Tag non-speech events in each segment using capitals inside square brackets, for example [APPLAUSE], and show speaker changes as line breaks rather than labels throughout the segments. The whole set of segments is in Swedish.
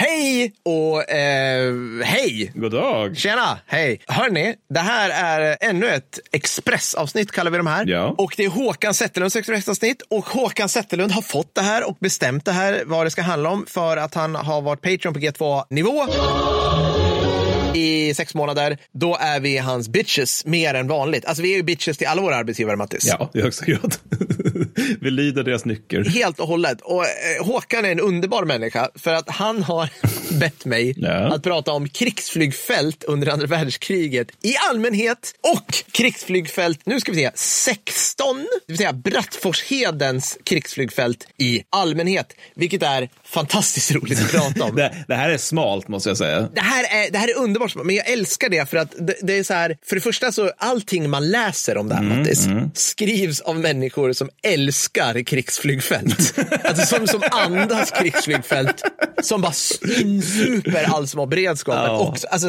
Hej och eh, hej!
God dag.
Tjena, hej! Hörni, det här är ännu ett expressavsnitt kallar vi de här.
Ja.
Och det är Håkan Zetterlunds expressavsnitt. Och Håkan Zetterlund har fått det här och bestämt det här, vad det ska handla om, för att han har varit Patreon på G2-nivå i sex månader. Då är vi hans bitches mer än vanligt. Alltså vi är ju bitches till alla våra arbetsgivare, Mattis.
Ja, i högsta grad. [LAUGHS] Vi lyder deras nycker.
Helt och hållet. Och eh, Håkan är en underbar människa för att han har [LAUGHS] bett mig
Ja.
att prata om krigsflygfält under andra världskriget i allmänhet och krigsflygfält, nu ska vi se, 16, det vill säga Brattforshedens krigsflygfält i allmänhet, vilket är fantastiskt roligt att prata om. [LAUGHS]
Det, det här är smalt måste jag säga.
Det här, är, det här är underbart, men jag älskar det för att det, det är så här, för det första så allting man läser om det här Mattis, skrivs av människor som älskar krigsflygfält. [LAUGHS] alltså som, som andas krigsflygfält, som bara insuper all som har beredskapen.
Ja.
också. Alltså,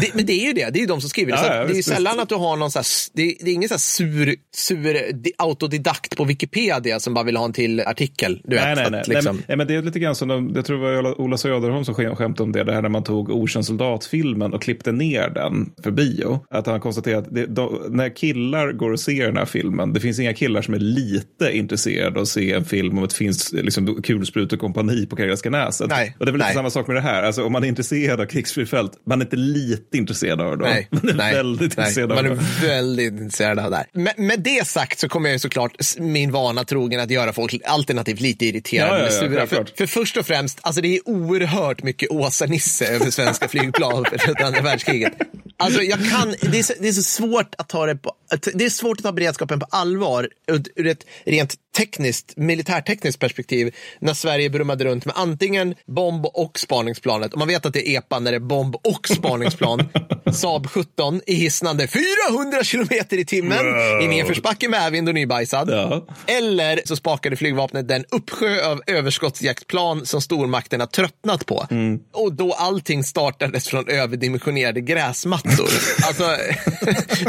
det, men det är ju det, det är ju de som skriver det.
Ja,
Så att
ja,
det är ju sällan
visst.
att du har någon så här, det, är- det är ingen så här sur, sur di- autodidakt på Wikipedia som bara vill ha en till artikel. Du vet,
Nej, nej,
att
nej.
Liksom,
nej, men, nej, men det är lite grann som, de, jag tror det var Ola Söderholm som skäm- skämtade om det, det här när man tog Okänd soldat-filmen och klippte ner den för bio. Att han konstaterade att det, de, när killar går och ser den här filmen, det finns inga killar som är lite intresserade av att se en film om ett finns liksom, kulsprut och kompani på Karelska näset.
Nej,
och det är väl lite
nej.
samma sak med det här. Alltså, om man är intresserad av krigsflygfält, man är inte lite intresserad av det. då.
Nej, [LAUGHS]
man är
nej,
väldigt
nej,
intresserad
man
av
är
det.
väldigt intresserad av det här. Med, med det sagt så kommer jag såklart min vana trogen att göra folk alternativt lite irriterade
Ja, ja, ja,
sura. För, för först och främst, alltså det är oerhört mycket Åsa-Nisse över svenska [LAUGHS] flygplan under andra världskriget. Alltså jag kan, det är, så, det är så svårt att ta det på, det är svårt att ta beredskapen på allvar ur, ett rent tekniskt, militärtekniskt perspektiv när Sverige brummade runt med antingen bomb och spaningsplanet. Och man vet att det är EPA när det är bomb och spaningsplan. [LAUGHS] Saab 17 i hisnande 400 kilometer i timmen i nedförsbacke med vind och nybajsad.
Ja.
Eller så spakade flygvapnet den uppsjö av överskottsjaktplan som stormakterna tröttnat på. Och då allting startades från överdimensionerade gräsmattor. [LAUGHS] alltså, [LAUGHS]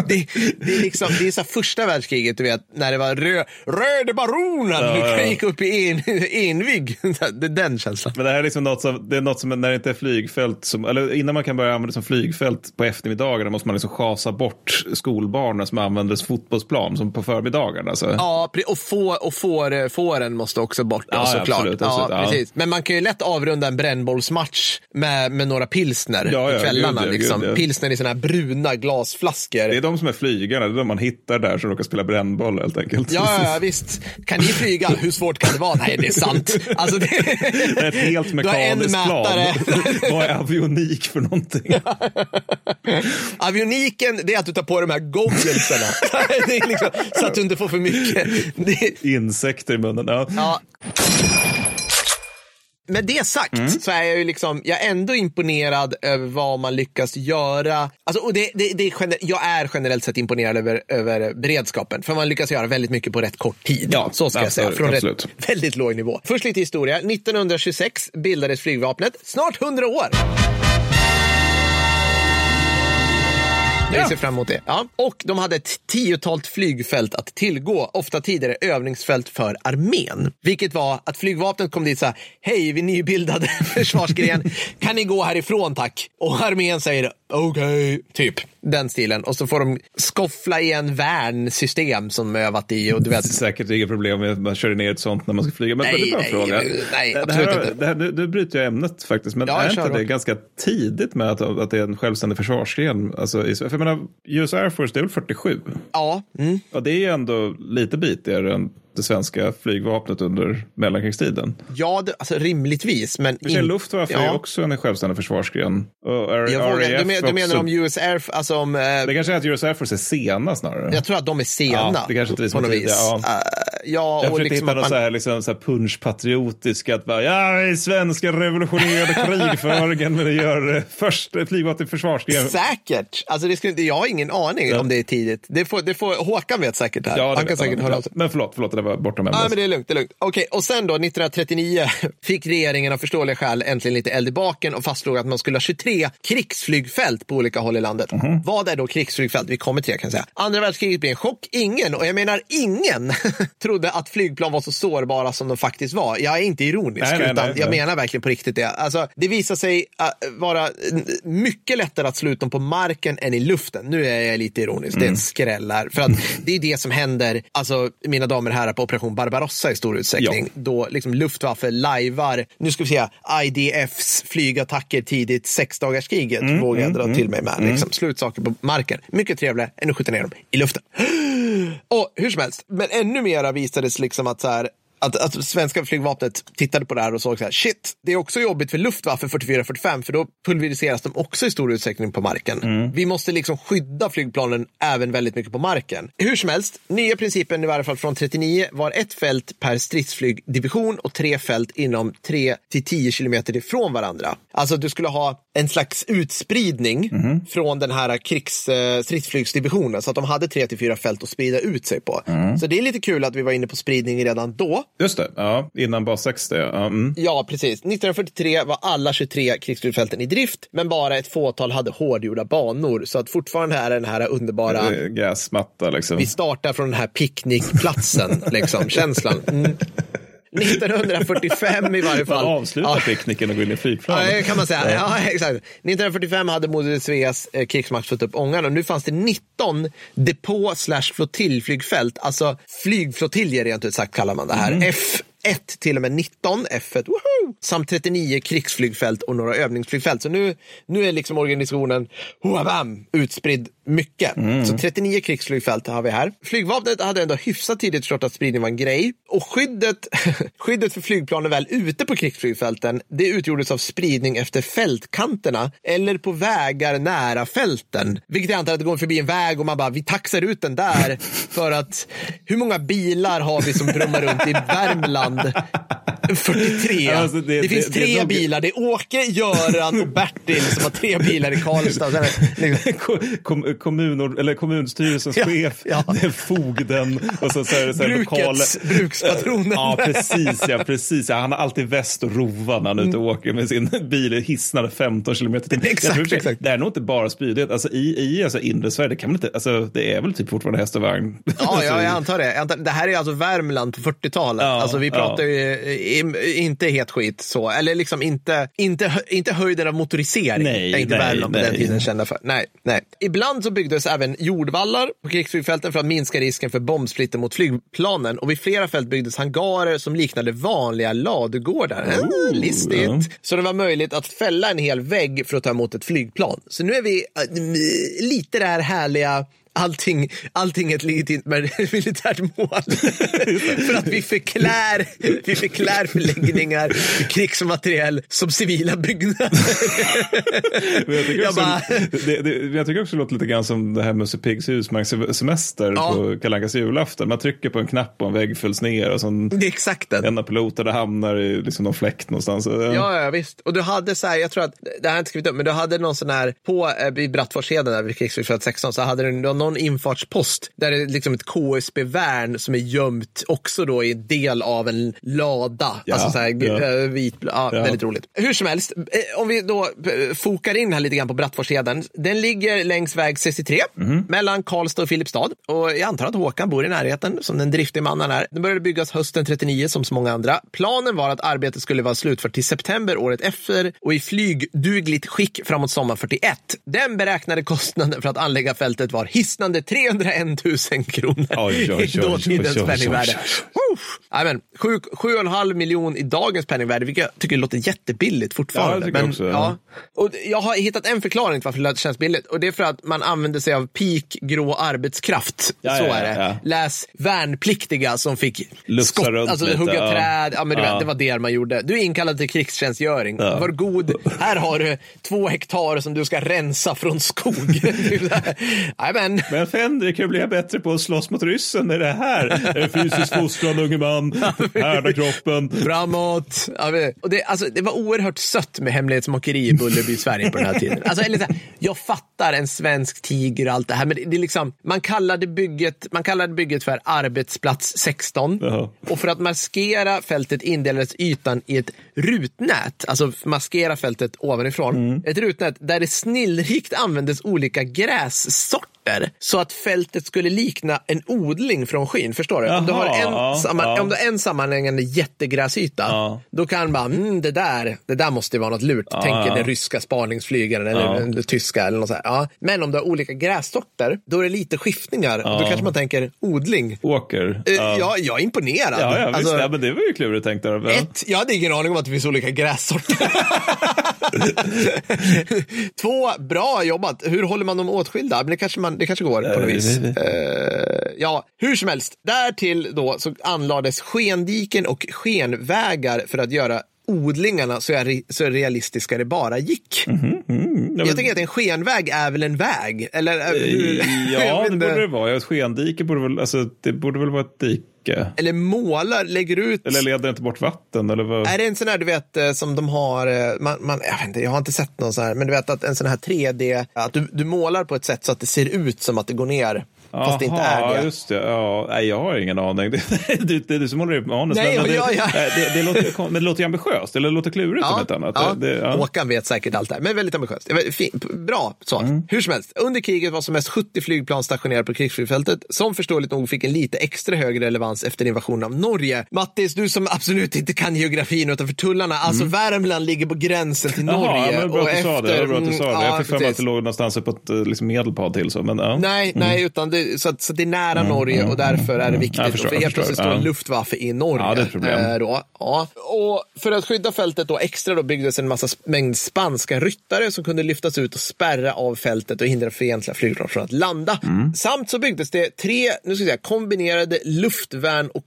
det, det liksom, det är så första världskriget, du vet, när det var rö, röde baronen,
Ja, ja.
gick upp i en, envig. [LAUGHS] Det är den känslan.
Men det här är liksom något som, det är något som när det inte är flygfält, som, eller innan man kan börja använda det som flygfält på eftermiddagarna måste man liksom schasa bort skolbarnen som använder fotbollsplan som på förmiddagarna. Så.
Ja, och, få, och får, fåren måste också bort
Ja, ja,
såklart.
absolut, absolut,
ja, precis. Men man kan ju lätt avrunda en brännbollsmatch med, med några pilsner
Ja, ja,
på kvällarna.
gud,
liksom.
gud, ja.
Pilsner i såna här bruna glasflaskor.
Det är de som är flygarna, de man hittar där som råkar spela brännboll helt enkelt.
Ja, ja, [LAUGHS] visst. Kan ni flyga? Hur svårt kan det vara? Nej, det är sant. Alltså, det...
Det är ett helt mekaniskt plan. [LAUGHS] Vad är avionik för någonting? [LAUGHS]
Avioniken, det är att du tar på de här är liksom, så att du inte får för mycket.
Insekter i munnen. Ja.
Ja. Med det sagt
Mm.
så är jag ju liksom, jag är ändå imponerad över vad man lyckas göra. Alltså, och det, det, det är gener- jag är generellt sett imponerad över, över beredskapen, för man lyckas göra väldigt mycket på rätt kort tid.
Ja,
så ska jag säga,
absolut,
från
absolut.
rätt, väldigt låg nivå. Först lite historia. 1926 bildades flygvapnet, snart 100 år. Jag ser fram emot det. Ja. Och de hade ett tiotal flygfält att tillgå, ofta tidigare övningsfält för armén. Vilket var att flygvapnet kom dit och sa, hej, vi nybildade [LAUGHS] försvarsgren, kan ni gå härifrån tack? Och armén säger, okej, typ. Den stilen. Och så får de skoffla i en värnsystem som övat i. Och du vet,
Säkert inga problem med att man kör ner ett sånt när man ska flyga. Men
Nej,
väldigt bra
nej,
fråga.
nej,
det här,
inte.
Det här, nu, nu bryter jag ämnet faktiskt, men
Ja,
är inte det ganska tidigt med att, att det är en självständig försvarsgren? Alltså, för jag menar, US Air Force, det är väl 47?
ja, mm.
Och det är ju ändå lite bitigare än det svenska flygvapnet under mellankrigstiden.
ja det, alltså rimligtvis. Men
För
in-
Luftwaffe är ju också en självständig försvarsgren. Och R-
jag vågar, du, men, du menar om US Air, alltså om, eh,
Det kanske är att US Air Force är sena snarare.
jag tror att de är sena.
Ja, det kanske inte är som
vis.
ja.
Eh, ja,
Jag försökte
liksom
hitta något
man-
så här, liksom, så här punschpatriotiskt, att bara, ja, vi svenskar revolutionerade krigföringen, men det gör eh, först flygvapnet försvarsgren.
Säkert. Alltså det skulle, jag har ingen aning om det är tidigt. Det får, det får, Håkan vet säkert det här.
Ja, det
han kan säkert höra av sig.
Men förlåt, förlåt, eller var bortom
Ja, men det är lugnt. Det är lugnt. Okej, och sen då 1939 [LAUGHS] fick regeringen av förståeliga skäl äntligen lite eld i baken och fastslog att man skulle ha 23 krigsflygfält på olika håll i landet.
Mhm.
Vad är då krigsflygfält? Vi kommer till det kan jag säga. Andra världskriget blev en chock. Ingen, och jag menar ingen, [LAUGHS] trodde att flygplan var så sårbara som de faktiskt var. Jag är inte ironisk,
Nej, nej,
utan
nej,
jag
nej.
menar verkligen på riktigt det. Alltså, det visar sig äh, vara mycket lättare att slå ut dem på marken än i luften. Nu är jag lite ironisk, det är en skräll här. För att det är det som händer, alltså, mina damer och herrar, på Operation Barbarossa i stor utsträckning. Då liksom Luftwaffe lajvar, nu ska vi se, IDFs flygattacker tidigt sexdagarskriget vågar jag dra till mig med. Liksom, slå ut saker på marken. Mycket trevligare än att skjuta ner dem i luften. [GASPS] Och hur som helst, men ännu mera visades liksom att så här, att, att svenska flygvapnet tittade på det här och såg så här, shit, det är också jobbigt för Luftwaffe 44-45 för då pulveriseras de också i stor utsträckning på marken. Vi måste liksom skydda flygplanen även väldigt mycket på marken. Hur som helst, nya principen i varje fall från 39 var ett fält per stridsflygdivision och tre fält inom 3 till 10 kilometer ifrån varandra. Alltså du skulle ha en slags utspridning från den här krigs eh, stridsflygsdivisionen så att de hade tre till fyra fält att sprida ut sig på. Så det är lite kul att vi var inne på spridning redan då.
Just det, ja, innan bas 60. Ja, mm.
Ja, precis. 1943 var alla 23 krigsflygfälten i drift, men bara ett fåtal hade hårdgjorda banor. Så att fortfarande är den här underbara,
Gasmatta liksom.
vi startar från den här picknickplatsen, liksom, [LAUGHS] känslan. Mm. 1945 i varje fall.
avsluta
Ja.
picknicken och gå in i flygplan.
Ja, kan man säga. Ja, exakt. 1945 hade Moder Sveas eh, krigsmakt fått upp ångan och nu fanns det 19 depå slash flottiljflygfält, alltså flygflottiljer rent ut sagt kallar man det här. F 1 till och med 19, F1, woho! samt 39 krigsflygfält och några övningsflygfält. Så nu, nu är liksom organisationen huabam, utspridd mycket. Så 39 krigsflygfält har vi här. Flygvapnet hade ändå hyfsat tidigt förstått att spridning var en grej. Och skyddet, [LAUGHS] skyddet för flygplanen väl ute på krigsflygfälten, det utgjordes av spridning efter fältkanterna eller på vägar nära fälten. Vilket jag antar att det går förbi en väg och man bara, vi taxar ut den där [LAUGHS] för att hur många bilar har vi som brummar runt i Värmland? 43.
Alltså,
det,
det-
finns
det-
tre
nog-
bilar. Det är Åke, Göran och Bertil som har tre bilar i Karlstad. [LAUGHS]
Kom, kommun, eller kommunstyrelsens
Ja,
chef,
ja. [LAUGHS]
fogden och så, så det så här
Brukets-
lokala...
brukspatronen.
Ja, precis. Ja, precis ja. Han har alltid väst och rova när han är ute och åker med sin bil hisnande 15 kilometer till.
Exakt,
tror-
exakt.
Det är nog inte bara spydighet. Alltså, I i alltså, inre Sverige, det, kan man inte, alltså, det är väl typ fortfarande häst och vagn.
Ja, ja, [LAUGHS] jag antar det. Det här är alltså Värmland på 40-talet.
Ja,
alltså, vi pratar ju inte het skit så. Eller liksom inte, inte, inte höjden av motorisering.
Nej,
inte
nej,
Värmland på den
nej.
tiden kända för. Nej, nej. Ibland så byggdes även jordvallar på krigsflygfälten för att minska risken för bombsplitter mot flygplanen. Och vid flera fält byggdes hangarer som liknade vanliga ladugårdar. Ah, listigt.
ja.
Så det var möjligt att fälla en hel vägg för att ta emot ett flygplan. Så nu är vi äh, lite det här härliga Allting, allting är ett legitimt [LAUGHS] militärt mål. för att vi förklär, vi förklär förläggningar, krigsmateriel som civila byggnader. [LAUGHS]
Jag tycker,
Jag
också,
bara-
det, det, jag tycker också det låter lite grann som det här Musse Piggs husvagnssemester
Ja.
på Kalle julafton. Man trycker på en knapp och en vägg fylls ner och så
Det är exakt den.
en av piloterna hamnar i liksom någon fläkt någonstans.
Ja, ja, visst. Och du hade så här, jag tror att, det här har jag inte skrivit upp, men du hade någon sån här, på eh, där vid krigsflygfält 16, så hade du någon infartspost där det är liksom ett KSB-värn som är gömt också då i en del av en lada.
Ja,
alltså så här,
ja.
eh, vit, ja,
Ja.
väldigt roligt. Hur som helst, eh, om vi då eh, fokar in här lite grann på Brattforsheden. Den ligger längs väg 63
Mhm.
mellan Karlstad och Filipstad. Och jag antar att Håkan bor i närheten som den driftige mannen är. Den började byggas hösten 39 som så många andra. Planen var att arbetet skulle vara slutfört till september året efter och i flygdugligt skick framåt sommar 41. Den beräknade kostnaden för att anlägga fältet var hisnande 301 000 kronor
Oj, oj, oj,
i dåtidens penningvärde.
Oj,
Uff. Jajamän, sju- sju och en halv miljon i dagens penningvärde, vilket jag tycker låter jättebilligt fortfarande.
Ja,
Men,
också, ja.
ja. Och jag har hittat en förklaring till varför det känns billigt och det är för att man använder sig av peak grå arbetskraft.
Ja,
Så är det. Läs värnpliktiga som fick
Lufsa
skott, alltså
lite,
hugga träd. Ja, men du vet, det var det man gjorde. Du är inkallad till krigstjänstgöring. Var god, här har du två hektar som du ska rensa från skog. [LAUGHS] Jajamän. Men,
Men hur blir jag bättre på att slåss mot ryssen med det här? En fysiskt fostrad unge man, härda kroppen.
framåt. Och det, alltså, det var oerhört sött med hemlighetsmakeri i Bullerby, Sverige på den här tiden. Alltså, eller så här, jag fattar en svensk tiger och allt det här, men det, det är liksom, man, kallade bygget, man kallade bygget för arbetsplats 16.
Jaha.
Och för att maskera fältet indelades ytan i ett rutnät, alltså maskera fältet ovanifrån. Ett rutnät där det snillrikt användes olika grässorter så att fältet skulle likna en odling från skyn. Förstår du? om, du har
Jaha,
en, samman,
ja.
om du har en sammanhängande jättegräsyta,
Ja.
då kan man, mm, det, där, det där måste vara något lurt. Tänker
ja.
den ryska spaningsflygaren eller
Ja.
den tyska. Eller något så här. Ja. Men om du har olika grässorter, då är det lite skiftningar. Och då kanske man tänker odling.
Åker.
Eh, Ja, jag är imponerad.
Ja, ja, visst.
Alltså,
ja, men det var ju klurigt tänkt. Där. Ja.
ett, jag hade ingen aning om att det finns olika grässorter. [LAUGHS] [LAUGHS] Två, bra jobbat. Hur håller man dem åtskilda? Men det kanske, man, det kanske går på något vis.
det-
Eh, ja, hur som helst. Därtill då så anlades skendiken och skenvägar för att göra odlingarna så, jag, så realistiska det bara gick.
Ja, men-
Jag tänker att en skenväg är väl en väg? Eller, eh, [LAUGHS] jag
Ja, det borde det vara. Ett skendike borde väl, alltså, det borde väl vara ett dike.
Eller målar, lägger ut
Eller leder inte bort vatten? Eller vad?
Är det en sån här du vet eh, som de har, eh, man, man, jag, vet inte, jag har inte sett någon sån här, men du vet att en sån här 3D, att du, du målar på ett sätt så att det ser ut som att det går ner, fast det inte är det.
just det. Ja, nej, jag har ingen aning. [LAUGHS] Det, är du som håller i manus.
Nej,
men, det,
ja.
Det, det, låter, men det låter ju ambitiöst, eller det låter klurigt om
Ja,
ett annat.
ja.
Det, ja.
Håkan vet säkert allt det här, men väldigt ambitiöst. Bra svar.
Mm.
Hur som helst, under kriget var som mest 70 flygplan stationerade på krigsflygfältet, som förståeligt nog fick en lite extra hög relevans efter invasionen av Norge. Mattis, du som absolut inte kan geografin utanför tullarna, alltså Värmland ligger på gränsen till
Mm. Jaha,
Norge.
ja, men bra
och
att du sa det. Bra att du sa det.
mm,
Jag
ja,
fick för mig att det låg någonstans på ett eh, liksom, medelpad till. Så, men, ja.
Nej, nej utan det, så, att, så att det är nära Norge och därför är det viktigt.
Jag förstår,
för helt plötsligt står. Luftwaffe i Norge.
Ja, det är ett problem.
eh, Då. Ja. Och för att skydda fältet då extra då byggdes en massa mängd spanska ryttare som kunde lyftas ut och spärra av fältet och hindra fientliga flygplan från att landa.
Mm.
Samt så byggdes det tre nu ska jag säga, kombinerade luftvärn och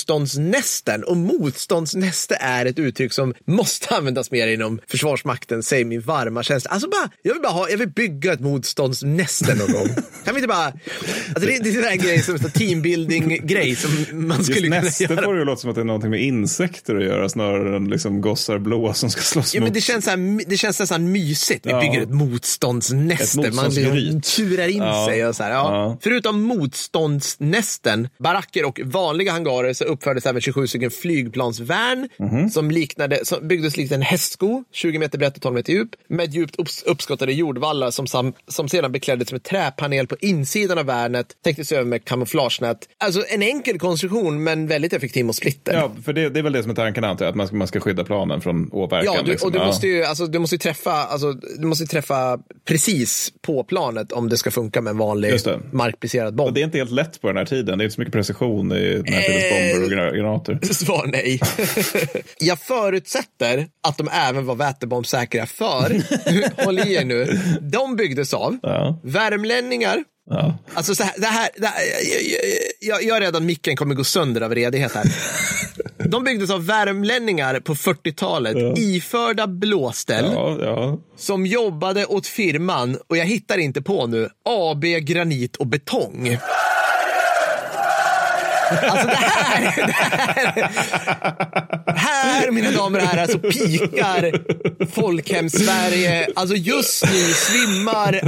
KSB-motståndsnästen. Och motståndsnäste är ett uttryck som måste [LAUGHS] användas mer inom Försvarsmakten, säger min varma känsla. Alltså bara, jag vill bara ha, jag vill bygga ett motståndsnäste någon gång. [LAUGHS] Kan vi inte bara, alltså det, det är en sån här grej som teambuilding-grej som man skulle
Just
kunna
näste
göra.
får det ju låta som att det är någonting med insekter att göra snarare än liksom gossar blåa som ska slåss
Ja, men
mot.
det, känns så här, det känns nästan mysigt. Vi
Ja.
bygger ett motståndsnäste.
Ett
Man liksom turar in
Ja.
sig. Och så här, ja. Förutom motståndsnästen, baracker och vanliga hangarer så uppfördes även 27 stycken flygplansvärn
Mhm.
som, liknade, som byggdes likt en hästsko, 20 meter brett och 12 meter djup, med djupt upps, uppskottade jordvallar som, som sedan bekläddes med träpanel på insidan av värnet, täcktes över med kamouflagenät. Alltså en enkel konstruktion men väldigt effektiv mot splitter.
Ja, för det, det är väl det som är tanken antar jag, att man ska, man ska skydda planen från åverkan.
Ja, du,
liksom.
och du
Ja.
måste ju alltså, du måste träffa, alltså, du måste träffa precis på planet om det ska funka med en vanlig markbaserad bomb.
Och det är inte helt lätt på den här tiden. Det är inte så mycket precision i den här tidens
Eh,
bomber och gra- granater. [LAUGHS]
Svar nej. [LAUGHS] Jag förutsätter att de även var vätebombsäkra för, [LAUGHS] håll i er nu, de byggdes av
Ja.
värmlänningar
Ja.
Alltså så här, det här, det här jag, jag, är att micken kommer gå sönder av redighet här. [LAUGHS] De byggdes av värmlänningar på 40-talet, iförda blåställ.
Ja, ja.
som jobbade åt firman, och jag hittar inte på nu, AB Granit och Betong. Alltså det här, det här, här mina damer och herrar så pikar folkhem-Sverige. Alltså just nu svimmar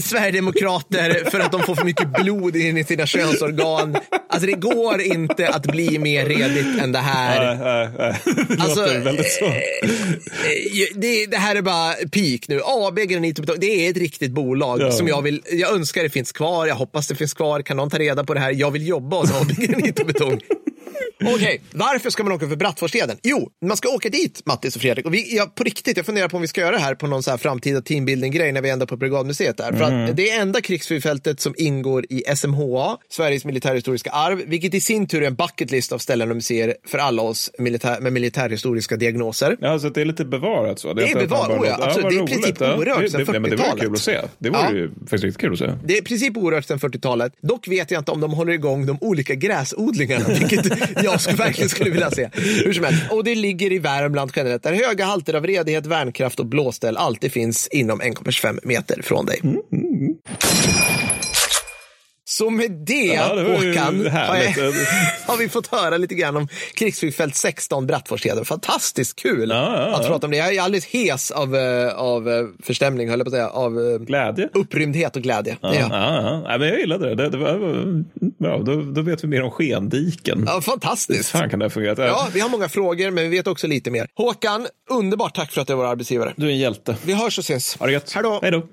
Sverigedemokrater för att de får för mycket blod in i sina könsorgan. Alltså det går inte att bli mer redigt än det här.
Nej, nej, nej. Det
Alltså,
låter väldigt så.
eh, det, det här är bara peak nu. AB Granit och Betong, det är ett riktigt bolag
Ja.
som jag vill, jag önskar det finns kvar, jag hoppas det finns kvar, kan någon ta reda på det här? Jag vill jobba hos AB Granit och Betong. Okej, varför ska man åka för Brattforsleden? Jo, man ska åka dit, Mattis och Fredrik. Och vi, jag, på riktigt, jag funderar på om vi ska göra det här på någon så här framtida teambuilding-grej när vi ändå är på Brigadmuseet där. För
Mm.
att det är enda krigsflygfältet som ingår i SMHA, Sveriges militärhistoriska arv, vilket i sin tur är en bucket list av ställen och museer för alla oss militär, med militärhistoriska diagnoser.
Ja, så det är lite bevarat så.
Det är
man
bevarat, oh ja, absolut.
vad
Det är i princip
Ja,
orört sedan
det- ja, men Det vore
40-talet.
kul att se. Det vore
Ja.
ju faktiskt riktigt kul att se.
Det är i princip orört sedan 40-talet. Dock vet jag inte om de håller igång de olika gräsodlingarna, [LAUGHS] vilket jag skulle, verkligen skulle vilja se. Hur som helst. Och det ligger i Värmland generellt, där höga halter av redighet, värnkraft och blåställ alltid finns inom 1,25 meter från dig. Mm, mm, mm. Så med det,
Ja, det
Håkan, har, jag, [LAUGHS] har vi fått höra lite grann om krigsflygfält 16 Brattforsheden. Fantastiskt kul
Ja, ja, ja.
att prata om det. Jag är alldeles hes av, eh, av eh, förstämning, höll jag på att säga, av eh,
Glädje.
upprymdhet och glädje.
Ja, ja, ja. Men jag gillade det. det, det var, bra, då, då vet vi mer om skendiken.
Ja, fantastiskt.
fan kan det ha fungerat?
Ja, vi har många frågor, men vi vet också lite mer. Håkan, underbart tack för att du är vår arbetsgivare.
Du är en hjälte.
Vi hörs och ses.
Ha det gött. Hej då.